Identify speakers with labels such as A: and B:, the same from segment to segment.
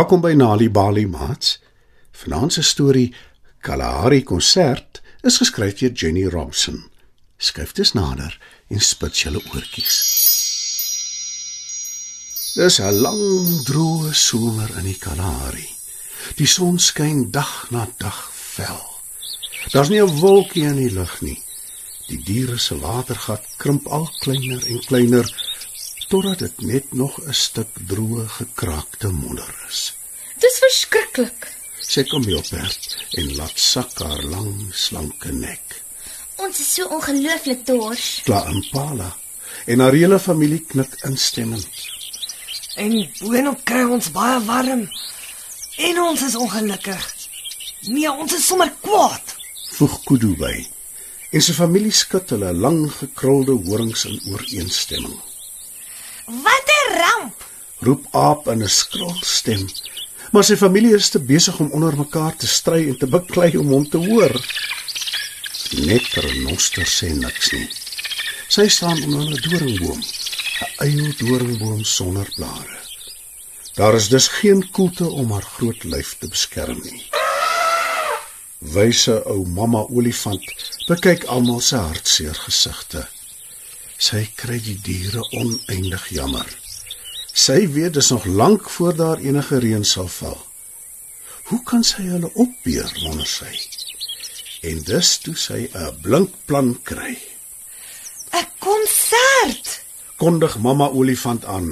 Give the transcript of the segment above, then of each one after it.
A: Welkom by Nali Bali Mats. Vanaand se storie Kalahari Konsert is geskryf deur Jenny Robson. Skryf dit nader en spits julle oortjies. Dis 'n lang droë somer in die Kalahari. Die son skyn dag na dag fel. Daar's nie 'n wolkie in die lug nie. Die diere se watergat krimp al kleiner en kleiner totdat dit net nog 'n stuk droë gekraakte modder is.
B: Dis verskriklik.
A: Sy kom weer op en laat sak haar lang slanke nek.
B: Ons is so ongelooflik dors.
A: Kla Impala en haar hele familie knik instemmend.
C: En boonop kry ons baie warm. En ons is ongelukkig. Nee, ons is sommer kwaad.
A: Voeg Kudu by. En sy familie skud hulle lang gekrulde horings in ooreenstemming.
C: Wat 'n ramp.
A: Roep Aap in 'n skril stem. Maar sy familie is te besig om onder mekaar te stry en te beklei om hom te hoor. Net Renoster sê niks nie. Sy staan onder 'n doringboom, 'n eie doringboom sonder blare. Daar is dus geen koelte om haar groot lyf te beskerm nie. Wyse ou mamma olifant bekyk almal se hartseer gesigte. Sy kry die diere oneindig jammer. Sy weet dis nog lank voor daar enige reën sal val. Hoe kan sy hulle opbeer, wonder sy? En dus toe sy 'n blink plan kry.
C: 'n Konsert.
A: Kondig mamma olifant aan.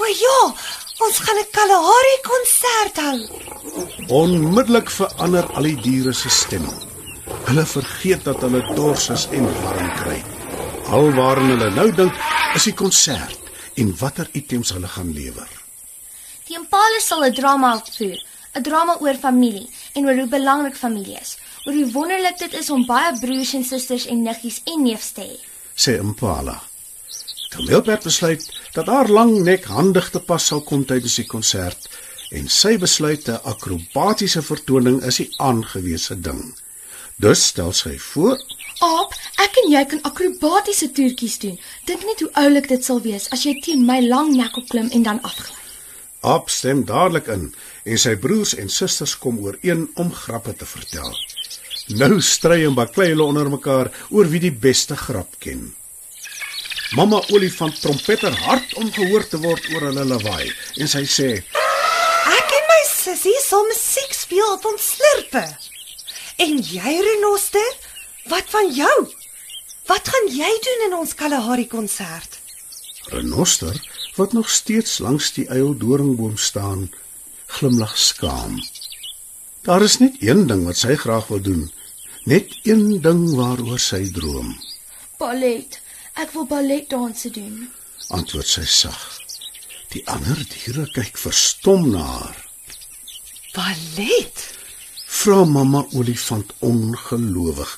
C: O ja, ons gaan 'n Kalahari konsert hou.
A: Onmiddellik verander al die diere se stemme. Hulle vergeet dat hulle dors is en warm kry. Alwaaraan hulle nou dink is die konsert en watter items hulle gaan lewer.
B: Die Impala sal 'n drama opvoer, 'n drama oor familie en oor hoe belangrik familie is. Oor hoe wonderlik dit is om baie broers en susters en niggies en neefs te hê.
A: Sê Impala. Kameelperd besluit dat haar lang nek handig te pas sal kom tydens die konsert en sy besluit 'n akrobatiese vertoning is die aangewese ding. Dus stel sy voor
B: Aap, ek en jy kan akrobatiese toertjies doen. Dink net hoe oulik dit sal wees as jy teen my lang nek opklim en dan afgly.
A: Aap stem dadelik in en sy broers en susters kom ooreen om grappe te vertel. Nou stry en baklei hulle onder mekaar oor wie die beste grap ken. Mamma olifant trompeter hard om gehoor te word oor hulle lawaai en sy sê:
C: Ek en my sussie sal musiek speel op ons slurpe. En jy Renoster, wat van jou? Wat gaan jy doen in ons Kalahari konsert?
A: Renoster, wat nog steeds langs die eil doringboom staan, glimlag skaam. Daar is net een ding wat sy graag wil doen, net een ding waaroor sy droom,
B: Ballet. Ek wil balletdanse doen.
A: antwoord sy sag. Die ander diere kyk verstom na haar.
C: Ballet.
A: Vra mamma olifant ongelowig.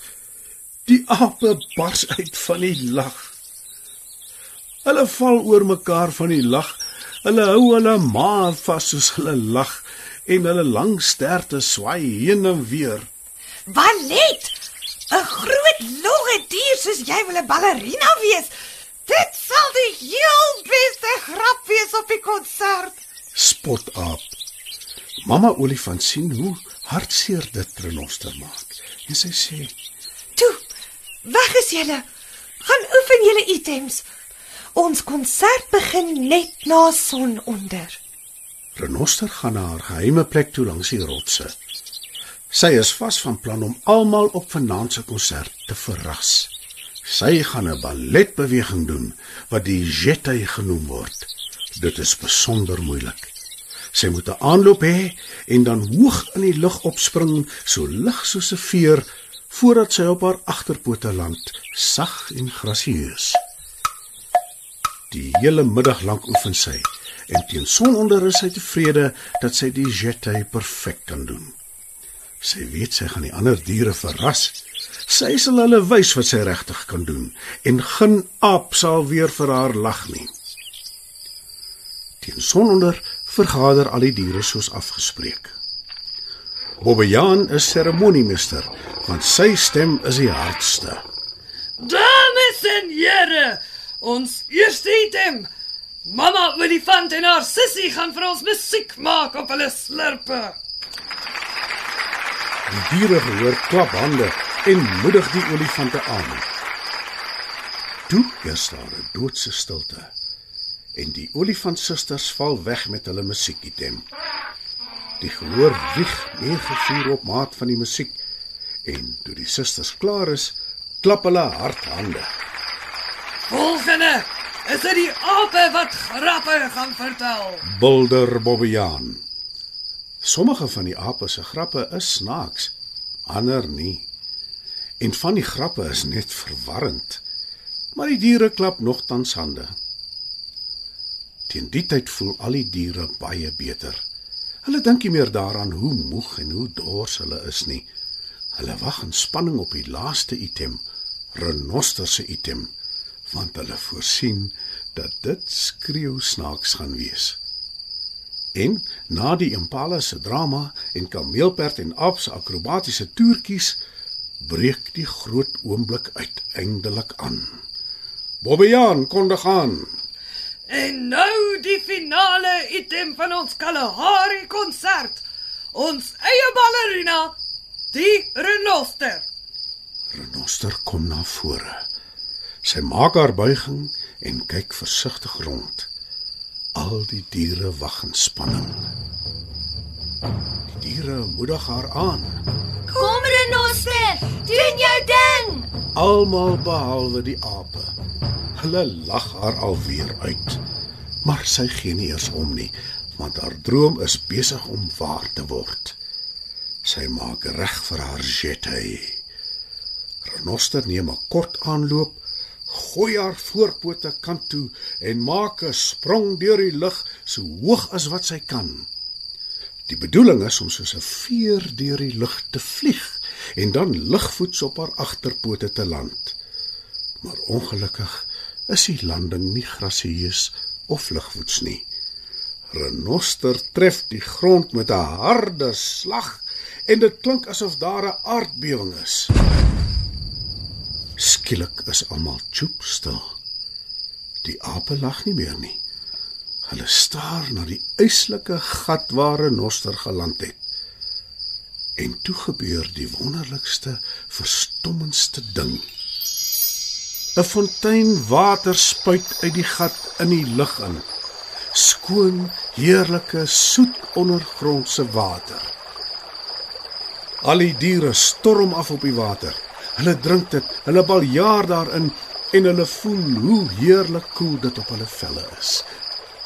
A: Die ape bars uit van die lag. Hulle val oor mekaar van die lag. Hulle hou hulle maar vas soos hulle lag en hulle lang sterte swai heen en weer.
C: Ballet. 'n Groot longe dier soos jy wil 'n ballerina wees. Dit sal die heel beste grap wees op die konsert.
A: Spot aap. Mamma olifant sien hoe hartseer dit renoster maak en sy sê:
C: weg is julle. Gaan oefen julle items. Ons konsert begin net na sononder.
A: Renoster gaan na haar geheime plek toe langs die rotse. Sy is vas van plan om almal op vanaand se konsert te verras. Sy gaan 'n balletbeweging doen wat die jetty genoem word. Dit is besonder moeilik. Sy moet 'n aanloop hê en dan hoog in die lug opspring, so lig soos 'n veer, voordat sy op haar agterpote land, sag en grasieus. Die hele middag lank oefen sy en teen sononder is sy tevrede dat sy die jetty perfek kan doen. Sy weet sy gaan die ander diere verras. Sy sal hulle wys wat sy regtig kan doen en geen aap sal weer vir haar lag nie. Teen sononder vergader al die diere soos afgespreek. Bobbejaan is seremoniemeester, want sy stem is die hardste.
D: Dames en here, ons eerste item, Mamma olifant en haar sussie gaan vir ons musiek maak op hulle slurpe.
A: Die diere gehoor klap hande en moedig die olifante aan. Toe heers daar 'n doodse stilte en die olifantsusters val weg met hulle musiekitem. Die gehoor wieg neergevuur op maat van die musiek en toe die susters klaar is, klap hulle hard hande.
D: Volgende is dit die ape wat grappe gaan vertel.
A: Bulder Bobbejaan. Sommige van die ape se grappe is snaaks, ander nie. En van die grappe is net verwarrend. Maar die diere klap nogtans hande. Teen die tyd voel al die diere baie beter. Hulle dink nie meer daaraan hoe moeg en hoe dors hulle is nie. Hulle wag in spanning op die laaste item, renoster se item, want hulle voorsien dat dit skreeu snaaks gaan wees. En na die impala se drama en kameelperd en aap se akrobatiese toertjies breek die groot oomblik uiteindelik aan. Bobbejaan kondig aan.
D: En nou die finale item van ons Kalahari konsert. Ons eie ballerina, die renoster.
A: Renoster kom na vore. Sy maak haar buiging en kyk versigtig rond. Al die diere wag in spanning. Die diere moedig haar aan,
B: Kom renoster, doen jou ding.
A: almal behalwe die ape. Hulle lag haar alweer uit. Maar sy gee nie eers om nie, want haar droom is besig om waar te word. Sy maak reg vir haar jetty. Renoster neem 'n kort aanloop, gooi haar voorpote kant toe en maak 'n sprong deur die lug so hoog as wat sy kan. Die bedoeling is om soos 'n veer deur die lug te vlieg en dan ligvoets op haar agterpote te land. Maar ongelukkig is die landing nie grasieus of ligvoets nie. Renoster tref die grond met 'n harde slag en dit klink asof daar 'n aardbewing is. Skielik is almal choop stil. Die ape lag nie meer nie. Hulle staar na die yslike gat waar Renoster geland het. En toe gebeur die wonderlikste, verstommendste ding. 'n Fontein water spuit uit die gat in die lug in. Skoon, heerlike, soet ondergrondse water. Al die diere storm af op die water. Hulle drink dit, hulle baljaar daarin en hulle voel hoe heerlik koel dit op hulle velle is.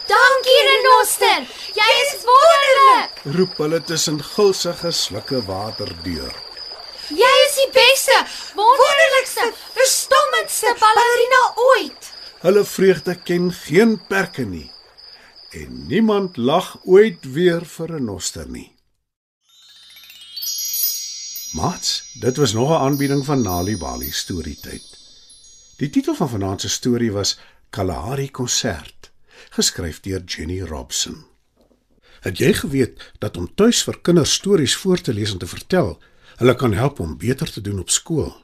B: Dankie renoster. Jy is wonderlik.
A: Roep hulle tussen gulsige slukke water deur.
B: Jy is die beste, wonderlikste, verstommendste ballerina ooit.
A: Hulle vreugde ken geen perke nie. En niemand lag ooit weer vir 'n noster nie. Mats, dit was nog 'n aanbieding van Nali Bali Storytyd. Die titel van vanaand se storie was Kalahari Konsert, geskryf deur Jenny Robson. Het jy geweet dat om tuis vir kinders stories voor te lees en te vertel, hulle kan help om beter te doen op skool?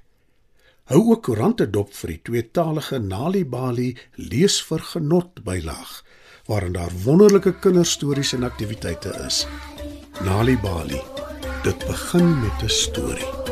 A: Hou ook koerante dop vir die tweetalige Nali Bali lees vir genot bylaag waarin daar wonderlike kinderstories en aktiwiteite is. Nali Bali. Dit begin met 'n storie.